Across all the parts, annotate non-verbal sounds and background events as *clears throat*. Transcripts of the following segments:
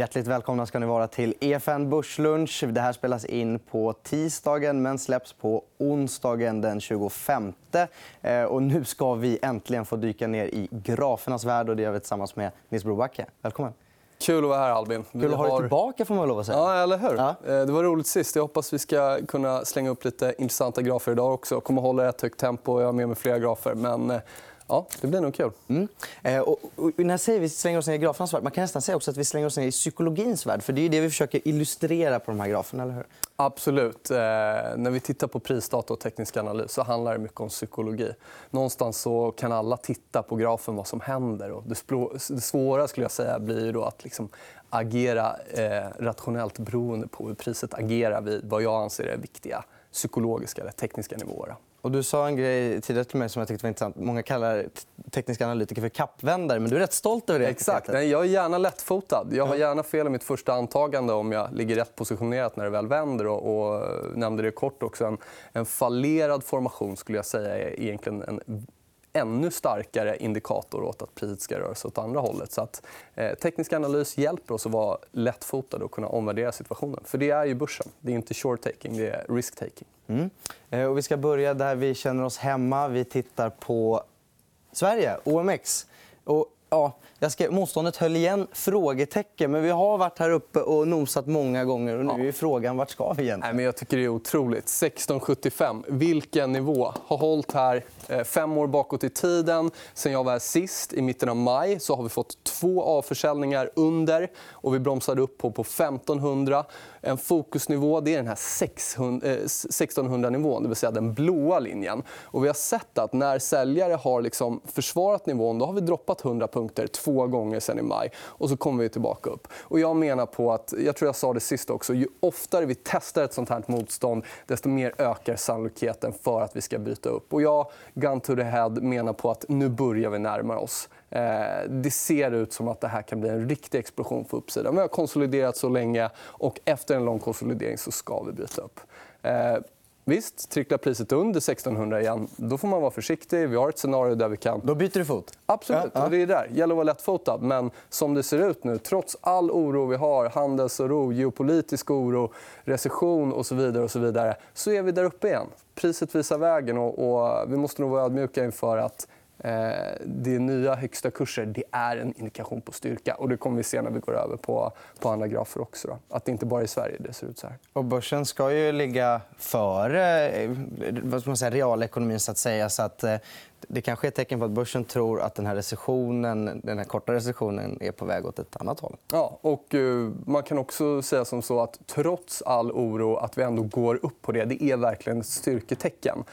Hjärtligt välkomna ska ni vara till EFN Börslunch. Det här spelas in på tisdagen men släpps på onsdagen den 25. Eh, och nu ska vi äntligen få dyka ner i grafernas värld. och Det gör vi tillsammans med Nils Brobacke. Välkommen. Kul att vara här, Albin. Kul att ha dig tillbaka. Får man lov att säga. Ja, eller hur? Ja. Eh, det var roligt sist. Jag hoppas vi ska kunna slänga upp lite intressanta grafer idag också. Jag kommer hålla ett högt tempo. Jag har med mig flera grafer. Men eh, Ja, det blir nog kul. Mm. Eh, och, och, när jag säger vi slänger oss ner i grafernas värld, man kan nästan säga också att vi slänger oss ner i psykologins värld. För det är det vi försöker illustrera på de här graferna. Eller hur? Absolut. Eh, när vi tittar på prisdata och teknisk analys så handlar det mycket om psykologi. Någonstans så kan alla titta på grafen vad som händer. Och det svåra skulle jag säga blir då att liksom agera eh, rationellt beroende på hur priset agerar vid vad jag anser är viktiga psykologiska eller tekniska nivåer. Och du sa en grej tidigare till mig som jag tyckte var intressant. Många kallar tekniska analytiker för kappvändare. Men du är rätt stolt över det. Exakt. jag är gärna lättfotad. Jag har gärna fel i mitt första antagande om jag ligger rätt positionerat när det väl vänder. Och, och nämnde det kort också. En, en fallerad formation skulle jag säga är egentligen en ännu starkare indikator åt att priset ska röra sig åt andra hållet. Så att, eh, teknisk analys hjälper oss att vara lättfotade och kunna omvärdera situationen. För Det är ju börsen. Det är inte short-taking, det är risk-taking. Mm. Eh, och vi ska börja där vi känner oss hemma. Vi tittar på Sverige, OMX. Och Ja, jag skrev, motståndet höll igen? Frågetecken. Men vi har varit här uppe och nosat många gånger. Och nu är frågan vart ska vi egentligen? Nej, men jag tycker det är otroligt. 16,75. Vilken nivå. Har hållit här Eh, fem år bakåt i tiden. Sen jag var här sist, i mitten av maj, så har vi fått två avförsäljningar under. och Vi bromsade upp på, på 1500. En fokusnivå det är den här 1600-nivån, eh, det vill säga den blåa linjen. Och vi har sett att när säljare har liksom försvarat nivån då har vi droppat 100 punkter två gånger sen i maj. och så kommer vi tillbaka upp. Och jag menar på att, jag tror jag sa det sist också, ju oftare vi testar ett sånt här motstånd desto mer ökar sannolikheten för att vi ska byta upp. Och jag, gun to the head, menar på att nu börjar vi närma oss. Eh, det ser ut som att det här kan bli en riktig explosion på uppsidan. Vi har konsoliderat så länge och efter en lång konsolidering så ska vi byta upp. Eh, Visst, tricklar priset under 1600 igen, då får man vara försiktig. Vi har ett scenario där vi kan... Då byter du fot? Absolut. Ja, ja. Det är där. gäller att vara lättfotad. Men som det ser ut nu, trots all oro vi har handelsoro, geopolitisk oro, recession och så vidare, och så vidare så är vi där uppe igen. Priset visar vägen. och, och vi måste nog vara ödmjuka inför att det är nya högsta kurser det är en indikation på styrka. Och det kommer vi se när vi går över på, på andra grafer. också. Då. Att det inte bara är i Sverige det ser ut så här. Och börsen ska ju ligga före eh, vad man säga, realekonomin. Så att säga. Så att, eh, det kanske är ett tecken på att börsen tror att den här recessionen, den här korta recessionen är på väg åt ett annat håll. Ja, och man kan också säga som så att trots all oro att vi ändå går upp på det, det är verkligen ett styrketecken.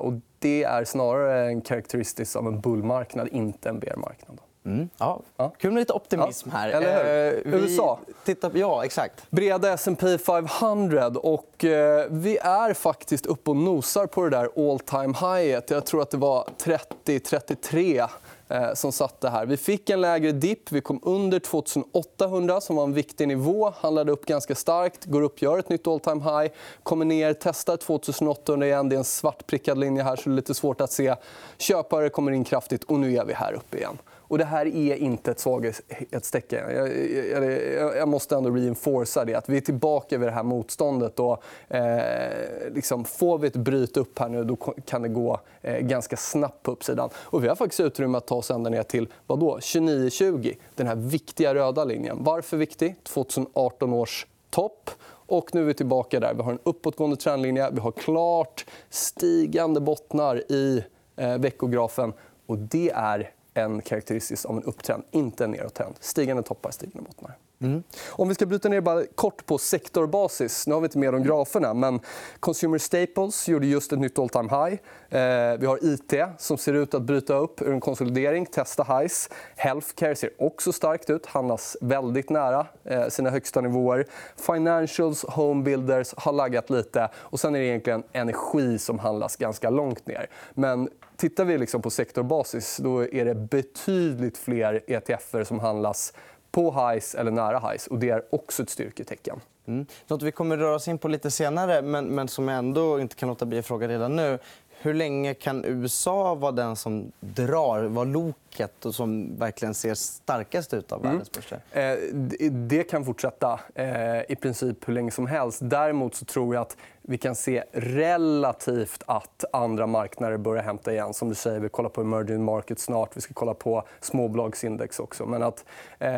Och det är snarare en karaktäristisk av en bullmarknad, inte en bearmarknad. Mm. Ja. Kul med lite optimism här. Ja, eller hur? Eh, vi... USA. Tittar... Ja, exakt. Breda S&P 500. Och, eh, vi är faktiskt uppe och nosar på det där all time highet. Jag tror att det var 30-33 Eh, Eh, som satte här. Vi fick en lägre dipp. Vi kom under 2800, som var en viktig nivå. Handlade upp ganska starkt. Går upp, gör ett nytt all time high. Kommer ner, testar 2800 igen. Det är en svartprickad linje här, så det är lite svårt att se. Köpare kommer in kraftigt och nu är vi här uppe igen. Och det här är inte ett svaghetstecken. Jag, jag, jag, måste ändå reinforcera det. Att vi är tillbaka vid det här motståndet. Och, eh, liksom, får vi ett bryt upp här nu då kan det gå eh, ganska snabbt på uppsidan. Och vi har faktiskt utrymme att ta oss ända ner till 29-20. Den här viktiga röda linjen. Varför viktig? 2018 års topp. Och nu är vi tillbaka där. Vi har en uppåtgående trendlinje. Vi har klart stigande bottnar i eh, veckografen. Och det är en karaktäristisk av en upptrend, inte en nedåttrend. Stigande toppar, stigande bottnar. Mm. Om vi ska bryta ner bara kort på sektorbasis. Nu har vi inte med de graferna. Men Consumer Staples gjorde just ett nytt all time high. Eh, vi har IT som ser ut att bryta upp ur en konsolidering, testa highs. Healthcare ser också starkt ut, handlas väldigt nära eh, sina högsta nivåer. Financials, homebuilders har laggat lite. Och sen är det egentligen energi som handlas ganska långt ner. Men tittar vi liksom på sektorbasis då är det betydligt fler ETFer som handlas på highs eller nära highs. Och det är också ett styrketecken. Mm. Något vi kommer att röra oss in på lite senare, men, men som jag ändå inte kan låta bli att fråga redan nu hur länge kan USA vara den som drar, vara loket och som verkligen ser starkast ut av världens börser? Eh, det- Det kan fortsätta eh, i princip hur länge som helst. Däremot så tror jag att vi kan se relativt att andra marknader börjar hämta igen. Som du säger, vi kollar på emerging markets snart. Vi ska kolla på småbolagsindex också. Men att, eh,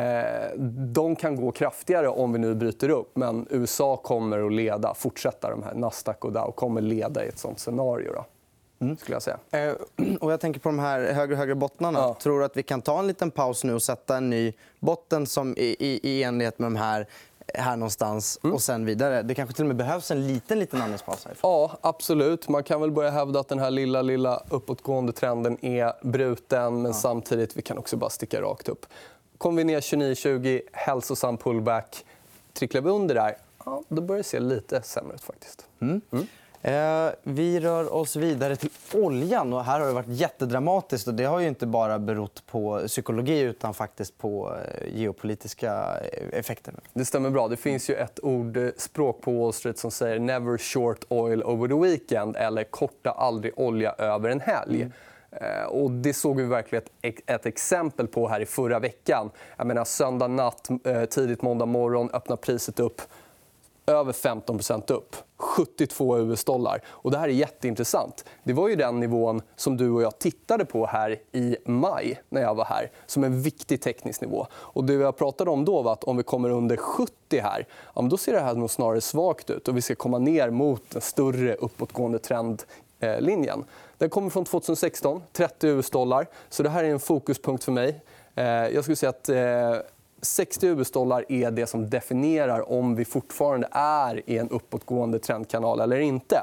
de kan gå kraftigare om vi nu bryter upp. Men USA kommer att leda, fortsätta. De här Nasdaq och Dow kommer leda i ett sånt scenario. Då, skulle jag säga. Eh, *clears throat* Och jag tänker på de här högre och högre bottnarna. Ja. Tror du att vi kan ta en liten paus nu och sätta en ny botten som i, i, i enlighet med de här här någonstans och sen vidare? Det kanske till och med behövs en liten, liten andningspaus härifrån. Ja, absolut. Man kan väl börja hävda att den här lilla, lilla uppåtgående trenden är bruten. Men samtidigt vi kan också bara sticka rakt upp. Kommer vi ner 29-20, hälsosam pullback. Tricklar vi under där, ja, då börjar det se lite sämre ut. faktiskt. Eh, vi rör oss vidare till oljan. Och här har det varit jättedramatiskt. Och det har ju inte bara berott på psykologi utan faktiskt på eh, geopolitiska eh, effekter. Det stämmer bra. Det finns ju ett ordspråk på Wall Street som säger “never short oil over the weekend” eller “korta aldrig olja över en helg”. Eh, Och det såg vi verkligen ett, exempel på här i förra veckan. Jag menar, söndag natt, eh, tidigt måndag morgon öppnar priset upp över 15% upp. 72 US-dollar. Och det här är jätteintressant. Det var ju den nivån som du och jag tittade på här i maj när jag var här som en viktig teknisk nivå. Och det jag pratade om då var att om vi kommer under 70 här, ja, då ser det här nog snarare svagt ut och vi ska komma ner mot den större uppåtgående trendlinjen. Eh, den kommer från 2016, 30 US-dollar. Så det här är en fokuspunkt för mig. Eh, jag skulle säga att eh, 60 US-dollar är det som definierar om vi fortfarande är i en uppåtgående trendkanal eller inte.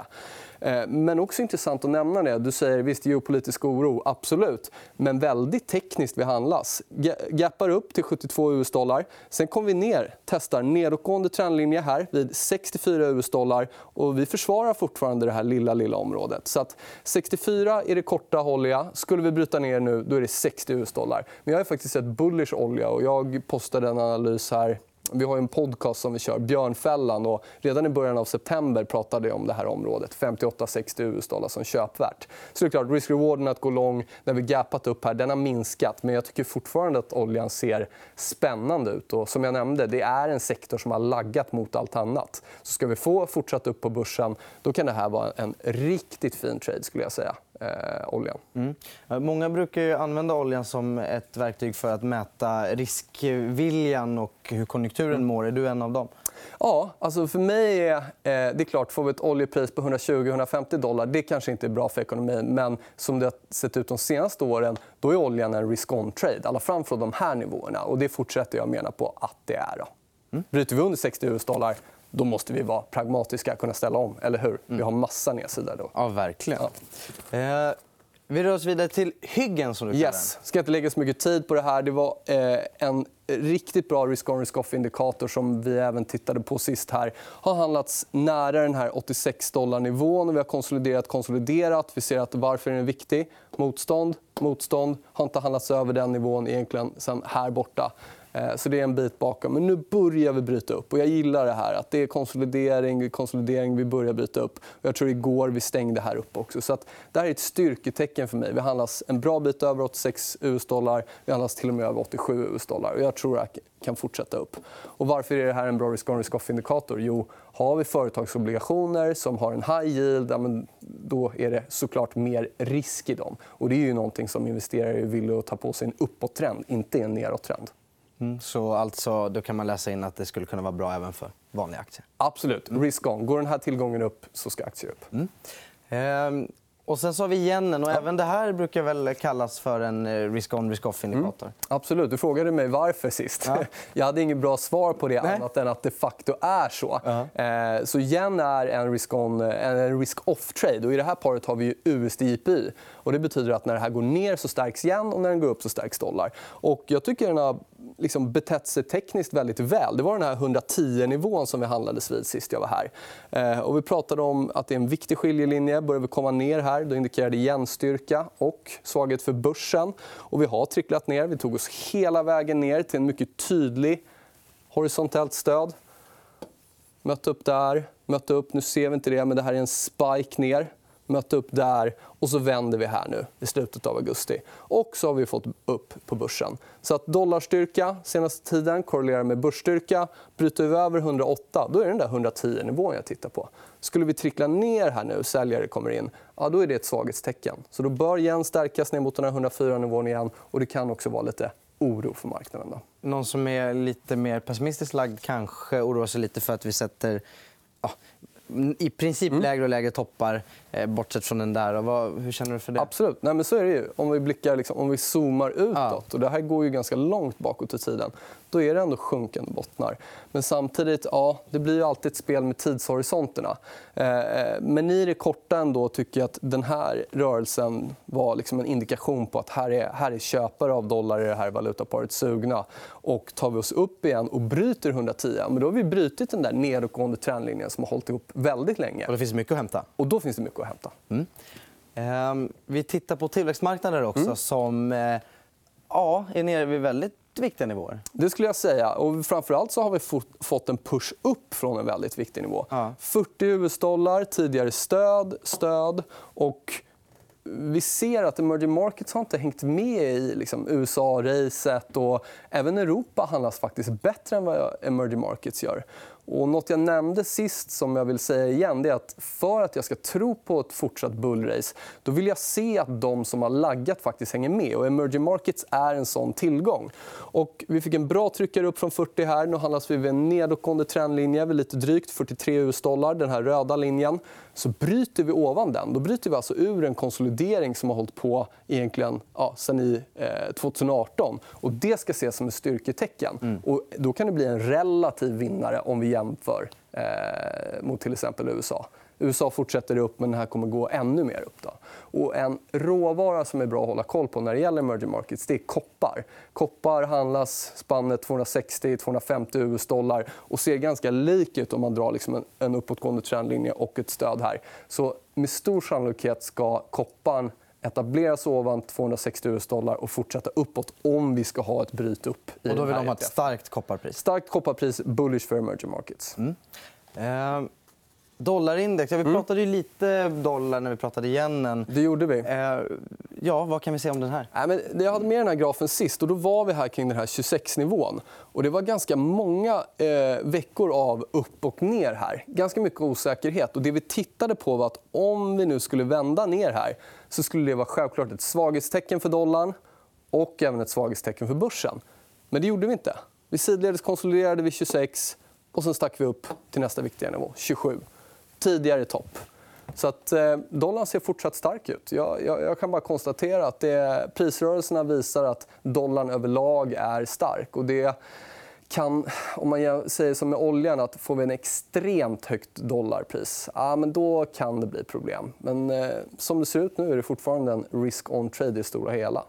Eh, men också intressant att nämna det. Du säger visst geopolitisk oro, absolut. Men väldigt tekniskt vi handlas. Gappar upp till 72 US-dollar. Sen kommer vi ner, testar nedåtgående trendlinje här vid 64 US-dollar. Och vi försvarar fortfarande det här lilla, lilla området. Så att 64 är det korta hålliga. Skulle vi bryta ner nu, då är det 60 US-dollar. Men jag har faktiskt sett bullish olja och jag postade en analys här vi har en podcast som vi kör, Björnfällan. Och redan i början av september pratade jag om det här området. 58-60 US-dollar som köpvärt. Så det är klart, risk-rewarden att gå lång när vi gapat upp här, den har minskat. Men jag tycker fortfarande att oljan ser spännande ut. Och som jag nämnde, det är en sektor som har laggat mot allt annat. Så ska vi få fortsatt upp på börsen, då kan det här vara en riktigt fin trade, skulle jag säga. Eh, oljan. Eh, Många brukar använda oljan som ett verktyg för att mäta riskviljan och hur konjunkturen mår. Är du en av dem? Ja, alltså för mig är eh, det är klart, får vi ett oljepris på 120-150 dollar, det kanske inte är bra för ekonomin. Men som det har sett ut de senaste åren, då är oljan en risk-on-trade. Alla fram från de här nivåerna. Och det fortsätter jag mena på att det är. Då. Bryter vi under 60 US-dollar, då måste vi vara pragmatiska och kunna ställa om. Eller hur? Vi har massa nedsidor då. Ja, verkligen. Eh, vi rör oss vidare till hyggen. Som du kallar Yes. ska inte lägga så mycket tid på det här. Det var eh, en riktigt bra risk-on, risk-off-indikator som vi även tittade på sist. här. har handlats nära den här 86 dollar-nivån. Vi har konsoliderat, konsoliderat. Vi ser att varför är den viktig? Motstånd, motstånd. Har inte handlats över den nivån egentligen sen här borta. Eh, så det är en bit bakom. Men nu börjar vi bryta upp. Och jag gillar det här. att Det är konsolidering, konsolidering, vi börjar bryta upp. Och jag tror igår vi stängde här uppe också. Så att det här är ett styrketecken för mig. Vi handlas en bra bit över 86 US-dollar. Vi handlas till och med över 87 US-dollar. Jag tror att det kan fortsätta upp. Och varför är det här en bra risk-on, risk-off-indikator? Jo, har vi företagsobligationer som har en high yield, då är det såklart mer risk i dem. Och det är ju någonting som investerare är villiga att ta på sig en uppåttrend, inte en nedåttrend. Mm, så alltså, då kan man läsa in att det skulle kunna vara bra även för vanliga aktier. Absolut. Risk on. Går den här tillgången upp så ska aktier upp. Ehm, och sen så har vi yenen. Och Även det här brukar väl kallas för en eh, risk-on, risk-off-indikator. Absolut. Du frågade mig varför sist. Ja. *laughs* Jag hade inget bra svar på det Nej. annat än att det facto är så. Eh, Så yen är en risk-on, en risk-off-trade. Och I det här paret har vi ju USD-JPY. Och det betyder att när det här går ner så stärks yen och när den går upp så stärks dollar. Och jag tycker den har liksom betett sig tekniskt väldigt väl. Det var den här 110-nivån som vi handlades vid sist jag var här. Eh, Och vi pratade om att det är en viktig skiljelinje. Börjar vi komma ner här då indikerar det yenstyrka och svaghet för börsen. Och vi har tricklat ner. Vi tog oss hela vägen ner till en mycket tydlig horisontellt stöd. Mötte upp där, mötte upp. Nu ser vi inte det, men det här är en spike ner mötte upp där och så vänder vi här nu i slutet av augusti. Och så har vi fått upp på börsen. Så att dollarstyrka senaste tiden korrelerar med börsstyrka. Bryter vi över 108, då är det den där 110-nivån jag tittar på. Skulle vi trickla ner här nu, säljare kommer in, ja, då är det ett svaghetstecken. Så då bör yen stärkas ner mot den här 104-nivån igen. Och det kan också vara lite oro för marknaden. Då. Någon som är lite mer pessimistiskt lagd kanske oroar sig lite för att vi sätter ja, i princip mm. lägre och lägre toppar, bortsett från den där. Vad, hur känner du för det? Absolut. Nej, men så är det ju. Om vi, blickar, liksom, om vi zoomar utåt. Ja. Och det här går ju ganska långt bakåt i tiden då är det ändå sjunkande bottnar. Men samtidigt, ja, det blir ju alltid ett spel med tidshorisonterna. Eh, eh, men i det korta ändå tycker jag att den här rörelsen var liksom en indikation på att här är, här är köpare av dollar i det här valutaparet sugna. Och tar vi oss upp igen och bryter 110, men då har vi brutit den där nedåtgående trendlinjen som har hållit ihop väldigt länge. Och det finns mycket att hämta. Och då finns det mycket att hämta. Mm. Eh, vi tittar på tillväxtmarknader också mm. som eh, ja, är nere vid väldigt viktiga nivåer? Det skulle jag säga. Och framförallt så har vi fått en push upp från en väldigt viktig nivå. Ja. 40 US-dollar, tidigare stöd, stöd. och vi ser att emerging markets har inte hängt med i liksom, USA-racet. Även Europa handlas faktiskt bättre än vad emerging markets gör. Och något jag nämnde sist som jag vill säga igen är att för att jag ska tro på ett fortsatt bullrace då vill jag se att de som har laggat faktiskt hänger med. Och emerging markets är en sån tillgång. Och vi fick en bra tryckare upp från 40 här. Nu handlas vi vid en nedåtgående trendlinje vid lite drygt 43 US-dollar, den här röda linjen. Så bryter vi ovan den. Då bryter vi alltså ur en konsolidering som har hållit på egentligen ja, sen i eh, 2018. Och det ska ses som ett styrketecken. Mm. Och då kan det bli en relativ vinnare om vi jämför eh, mot till exempel USA. USA fortsätter upp, men den här kommer gå ännu mer upp. Då. Och en råvara som är bra att hålla koll på när det gäller emerging markets det är koppar. Koppar handlas spannet 260-250 US-dollar och ser ganska lik ut om man drar liksom en, en uppåtgående trendlinje och ett stöd här. Så med stor sannolikhet ska kopparn etableras ovan 260 US-dollar och fortsätta uppåt om vi ska ha ett bryt upp. I och då vill de ha ett starkt kopparpris? Starkt kopparpris, bullish för emerging markets. Mm. Eh, dollarindex. Ja, vi mm. pratade ju lite dollar när vi pratade yenen. Det gjorde vi. Eh, ja, vad kan vi säga om den här? Nej, men jag hade med den här grafen sist. och Då var vi här kring den här 26-nivån. Och det var ganska många eh, veckor av upp och ner här. Ganska mycket osäkerhet. Och det vi tittade på var att om vi nu skulle vända ner här så skulle det vara självklart ett svaghetstecken för dollarn och även ett svaghetstecken för börsen. Men det gjorde vi inte. Vi sidledes konsoliderade vid 26 och sen stack vi upp till nästa viktiga nivå, 27. Tidigare topp. Så att, eh, dollarn ser fortsatt stark ut. Jag, jag, jag kan bara konstatera att det, prisrörelserna visar att dollarn överlag är stark. Och det kan, om man säger som med oljan, att får vi en extremt högt dollarpris ja, men då kan det bli problem. Men eh, som det ser ut nu är det fortfarande en risk on trade i det stora hela.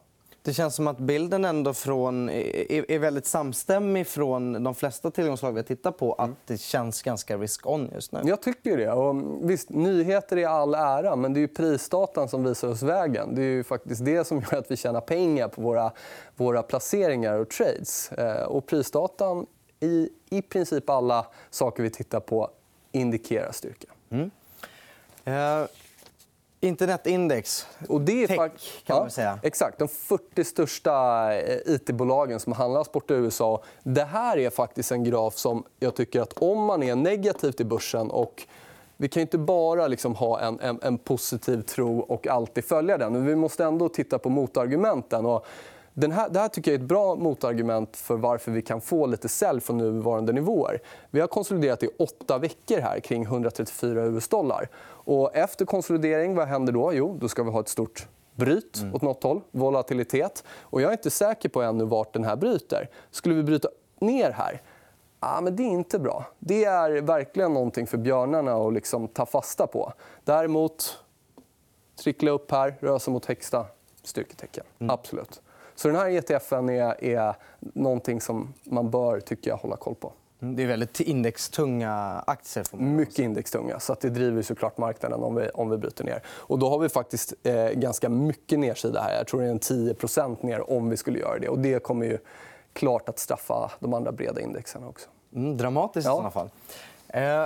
Det känns som att bilden ändå från, är väldigt samstämmig från de flesta tillgångsslag vi tittar på. Att det känns ganska risk-on just nu. Jag tycker det. Och visst, nyheter är all ära, men det är prisdatan som visar oss vägen. Det är faktiskt det som gör att vi tjänar pengar på våra, våra placeringar och trades. Eh, och prisdatan i, i princip alla saker vi tittar på indikerar styrka. Mm. Uh... Internetindex. Och det är Tech, kan man säga. exakt. De 40 största eh, it-bolagen som handlas bort i USA. Det här är faktiskt en graf som jag tycker att om man är negativ till börsen och vi kan inte bara liksom ha en, en, en positiv tro och alltid följa den. Vi måste ändå titta på motargumenten. Och den här, det här tycker jag är ett bra motargument för varför vi kan få lite sälj från nuvarande nivåer. Vi har konsoliderat i åtta veckor här kring 134 US-dollar. Och efter konsolidering, vad händer då? Jo, då ska vi ha ett stort bryt mm. åt något håll, volatilitet. Och jag är inte säker på ännu vart den här bryter. Skulle vi bryta ner här, ah, men det är inte bra. Det är verkligen någonting för björnarna att liksom ta fasta på. Däremot, trickla upp här, röra sig mot högsta styrketecken. Mm. Absolut. Så den här ETFen är, är någonting som man bör tycker jag, hålla koll på. Mm, det är väldigt indextunga aktier. Mycket indextunga. Så att det driver såklart marknaden om vi, om vi bryter ner. Och då har vi faktiskt eh, ganska mycket nedsida här. Jag tror det är en 10% ner om vi skulle göra det. Och det kommer ju klart att straffa de andra breda indexerna också. Mm, dramatiskt ja. i sådana fall. Eh,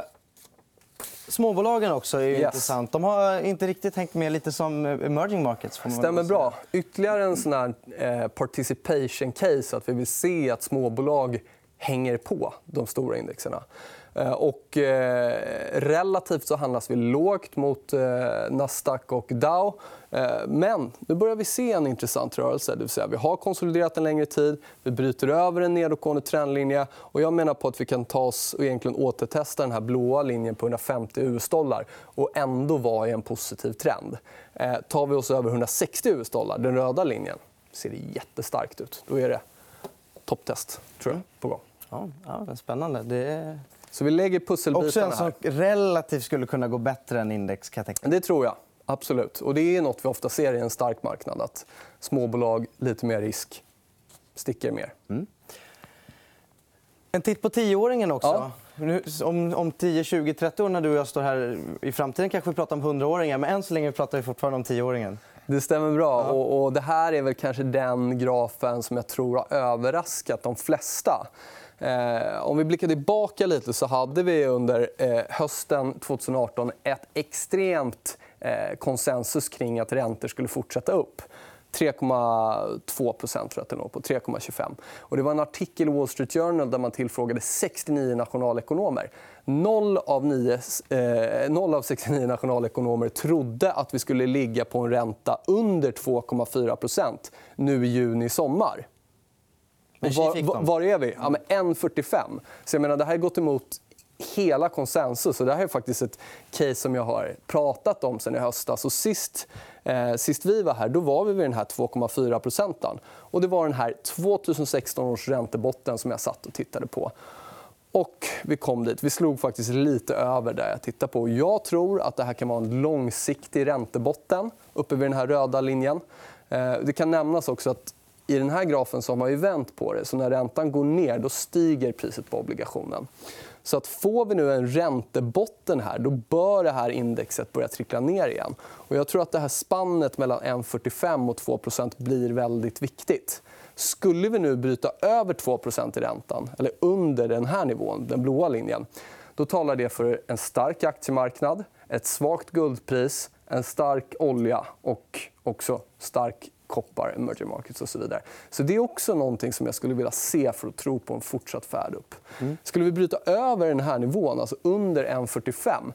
Småbolagen också är Yes. intressant. De har inte riktigt hängt med lite som emerging markets. Får Stämmer bra. Ytterligare en sån här eh, participation case. Att vi vill se att småbolag hänger på de stora indexerna. Eh, och, eh, relativt så handlas vi lågt mot eh, Nasdaq och Dow. Eh, men nu börjar vi se en intressant rörelse. Det vill säga, vi har konsoliderat en längre tid. Vi bryter över en nedåtgående trendlinje. Och jag menar på att vi kan ta oss och egentligen återtesta den här blåa linjen på 150 US-dollar och ändå vara i en positiv trend. Eh, tar vi oss över 160 US-dollar, den röda linjen, ser det jättestarkt ut. Då är det topptest tror jag, på gång. Ja, ja, spännande. Det är så vi lägger också pusselbitarna en här. som relativt skulle kunna gå bättre än index. Kan jag tänka. mig. Det tror jag. Absolut. Och det är nåt vi ofta ser i en stark marknad. Att småbolag, lite mer risk, sticker mer. En titt på tioåringen också. Ja. Om, om 10, 20, 30 år när du och jag står här i framtiden kanske vi pratar om 100-åringar. Men än så länge pratar vi fortfarande om 10-åringen. Det stämmer bra. Och, och det här är väl kanske den grafen som jag tror har överraskat de flesta. Eh, om vi blickar tillbaka lite så hade vi under eh, hösten 2018 ett extremt eh, konsensus kring att räntor skulle fortsätta upp. 3,2 tror jag att det låg på. 3,25. Och det var en artikel i Wall Street Journal där man tillfrågade 69 nationalekonomer. Noll av, 9, eh, noll av 69 nationalekonomer trodde att vi skulle ligga på en ränta under 2,4 nu i juni sommar. Men var, var, är vi? Ja, men 1,45. Så jag menar, det här har gått emot hela konsensus. Och det här är faktiskt ett case som jag har pratat om sen i höstas. Och sist, eh, sist vi var här då var vi vid den här 2,4 procenten. Och Det var den här 2016 års räntebotten som jag satt och tittade på. Och vi kom dit. Vi slog faktiskt lite över där jag tittar på. Jag tror att det här kan vara en långsiktig räntebotten uppe vid den här röda linjen. Eh, Det kan nämnas också att i den här grafen så har man ju vänt på det. Så när räntan går ner då stiger priset på obligationen. Så att får vi nu en räntebotten här då bör det här indexet börja trickla ner igen. Och jag tror att det här spannet mellan 1,45 och 2% blir väldigt viktigt. Skulle vi nu bryta över 2% i räntan, eller under den här nivån, den blåa linjen då talar det för en stark aktiemarknad, ett svagt guldpris, en stark olja och också stark koppar, emerging markets och så vidare. Så Det är också någonting som jag skulle vilja se för att tro på en fortsatt färd upp. Skulle vi bryta över den här nivån, alltså under 1,45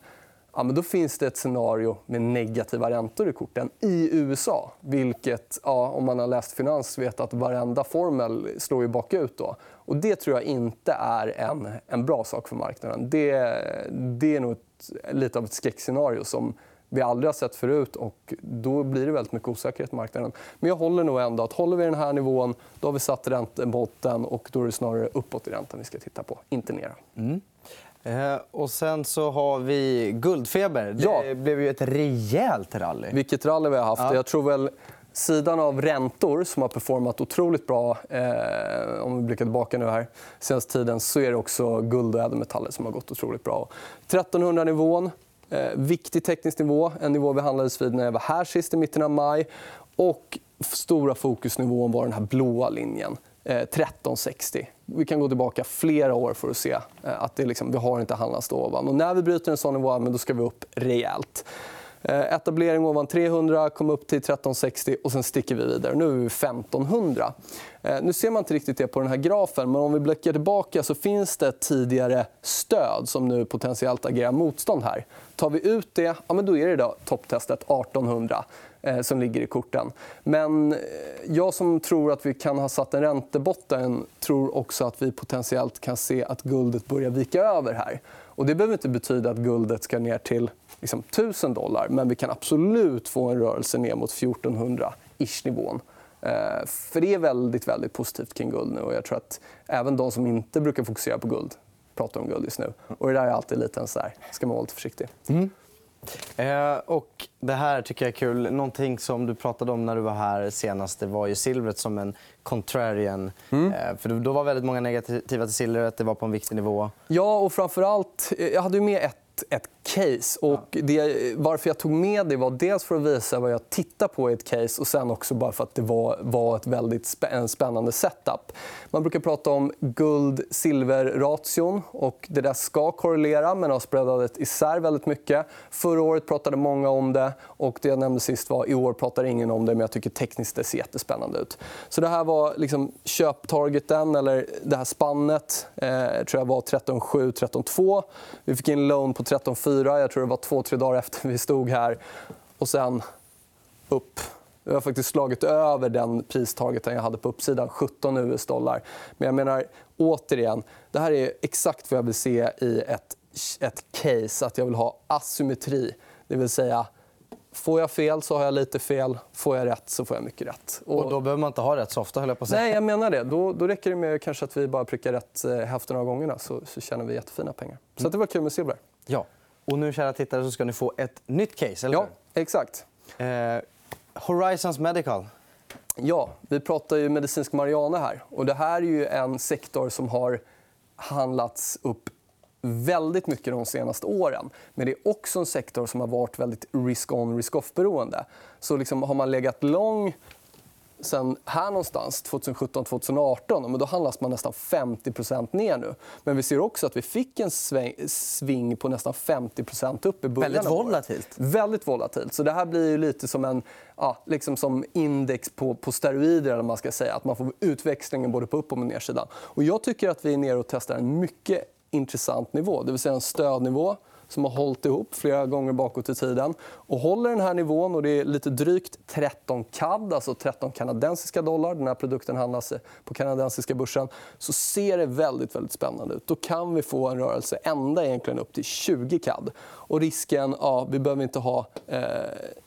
ja, men då finns det ett scenario med negativa räntor i korten i USA. Vilket, ja, om man har läst finans, vet att varenda formel slår ju bakut. Då. Och det tror jag inte är en, en bra sak för marknaden. Det, det är nog ett, lite av ett skräckscenario som vi aldrig har sett förut. och Då blir det väldigt mycket osäkerhet i marknaden. Men jag håller nog ändå att håller vi den här nivån då har vi satt räntebotten och då är det snarare uppåt i räntan vi ska titta på, inte ner. Eh, och sen så har vi guldfeber. Ja. Det blev ju ett rejält rally. Vilket rally vi har haft. Ja. Jag tror väl sidan av räntor som har performat otroligt bra eh, om vi blickar tillbaka nu här senaste tiden så är det också guld och ädelmetaller som har gått otroligt bra. 1300-nivån, eh, viktig teknisk nivå. En nivå vi handlades vid när jag var här sist i mitten av maj. Och stora fokusnivån var den här blåa linjen. eh, 1360. Vi kan gå tillbaka flera år för att se eh, att det liksom, vi har inte handlats ovan. Och när vi bryter en sån nivå då ska vi upp rejält. Eh, etablering ovan 300, kom upp till 1360 och sen sticker vi vidare. Nu är vi 1500. Eh, nu ser man inte riktigt det på den här grafen, men om vi blickar tillbaka så finns det ett tidigare stöd som nu potentiellt agerar motstånd här. Tar vi ut det, ja, men då är det då topptestet 1800 Eh, som ligger i korten. Men eh, jag som tror att vi kan ha satt en räntebotten tror också att vi potentiellt kan se att guldet börjar vika över här. Och det behöver inte betyda att guldet ska ner till liksom, 1000 dollar men vi kan absolut få en rörelse ner mot 1400-ish-nivån. Eh, för det är väldigt, väldigt positivt kring guld nu. Och jag tror att även de som inte brukar fokusera på guld pratar om guld just nu. Och det där är alltid lite en så här, ska man vara lite försiktig. Mm. Eh, och det här tycker jag är kul. Någonting som du pratade om när du var här senast det var ju silvret som en contrarian. Eh, för då var väldigt många negativa till silvret. Det var på en viktig nivå. Ja, och framför allt... Jag hade ju med ett, ett case. Och det, varför jag tog med det var dels för att visa vad jag tittar på i ett case och sen också bara för att det var, var ett väldigt spä, en spännande setup. Man brukar prata om guld-silver-ration. och Det där ska korrelera, men har spreadat isär väldigt mycket. Förra året pratade många om det. och Det jag nämnde sist var i år pratar ingen om det, men jag tycker tekniskt det ser jättespännande ut. Så det här var liksom köptargeten, eller det här spannet. Eh, tror jag var 13,7, 13,2. Vi fick in lån på 13,4. Jag tror det var två, tre dagar efter vi stod här. Och sen upp. Vi har faktiskt slagit över den pristargeten jag hade på uppsidan, 17 US-dollar. Men jag menar, återigen, det här är exakt vad jag vill se i ett, ett case. Att jag vill ha asymmetri. Det vill säga, Får jag fel så har jag lite fel. Får jag rätt så får jag mycket rätt. Och... och då behöver man inte ha rätt så ofta, höll jag på att säga. Nej, jag menar det. Då, då räcker det med kanske att vi bara prickar rätt eh, hälften av gångerna så, så tjänar vi jättefina pengar. Så det var kul med silver. Ja. Och nu, kära tittare, så ska ni få ett nytt case, eller Ja, exakt. Eh, Horizons Medical. Ja, vi pratar ju medicinsk marijuana här. Och det här är ju en sektor som har handlats upp väldigt mycket de senaste åren. Men det är också en sektor som har varit väldigt risk-on, risk-off-beroende. Så liksom har man legat lång sen här någonstans, 2017-2018, men då handlas man nästan 50 ner nu. Men vi ser också att vi fick en sving på nästan 50 upp i början Väldigt volatilt. Väldigt volatilt. Så det här blir lite som en ja, liksom som index på, på steroider. Eller man ska säga. Att man får utväxlingen både på upp och nedsidan. Och jag tycker att vi är nere och testar en mycket intressant nivå. Det vill säga en stödnivå som har hållit ihop flera gånger bakåt i tiden. Och håller den här nivån, och det är lite drygt 13 CAD, alltså 13 kanadensiska dollar, den här produkten handlas på kanadensiska börsen, så ser det väldigt, väldigt spännande ut. Då kan vi få en rörelse ända egentligen upp till 20 CAD. Och risken, ja, vi behöver inte ha eh,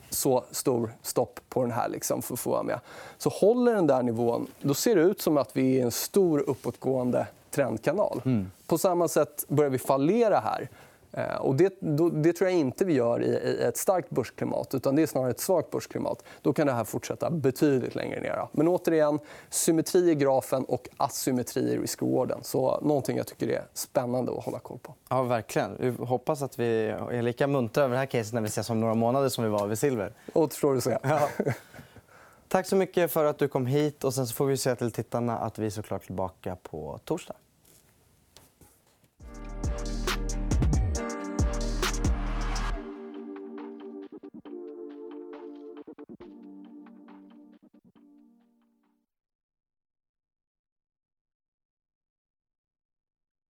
så stor stopp på den här liksom, för att få vara med. Så håller den där nivån, då ser det ut som att vi är i en stor uppåtgående trendkanal. Mm. På samma sätt börjar vi fallera här. Eh, och det, det, tror jag inte vi gör i, ett starkt börsklimat. utan Det är snarare ett svagt börsklimat. Då kan det här fortsätta betydligt längre ner. Men återigen, symmetri i grafen och asymmetri i risk-rewarden. Så någonting jag tycker är spännande att hålla koll på. Ja, verkligen. Vi hoppas att vi är lika muntra över det här caset när vi ses om några månader som vi var vid silver. Återstår att se. Ja. *laughs* Tack så mycket för att du kom hit. och Sen så får vi säga till tittarna att vi är såklart tillbaka på torsdag.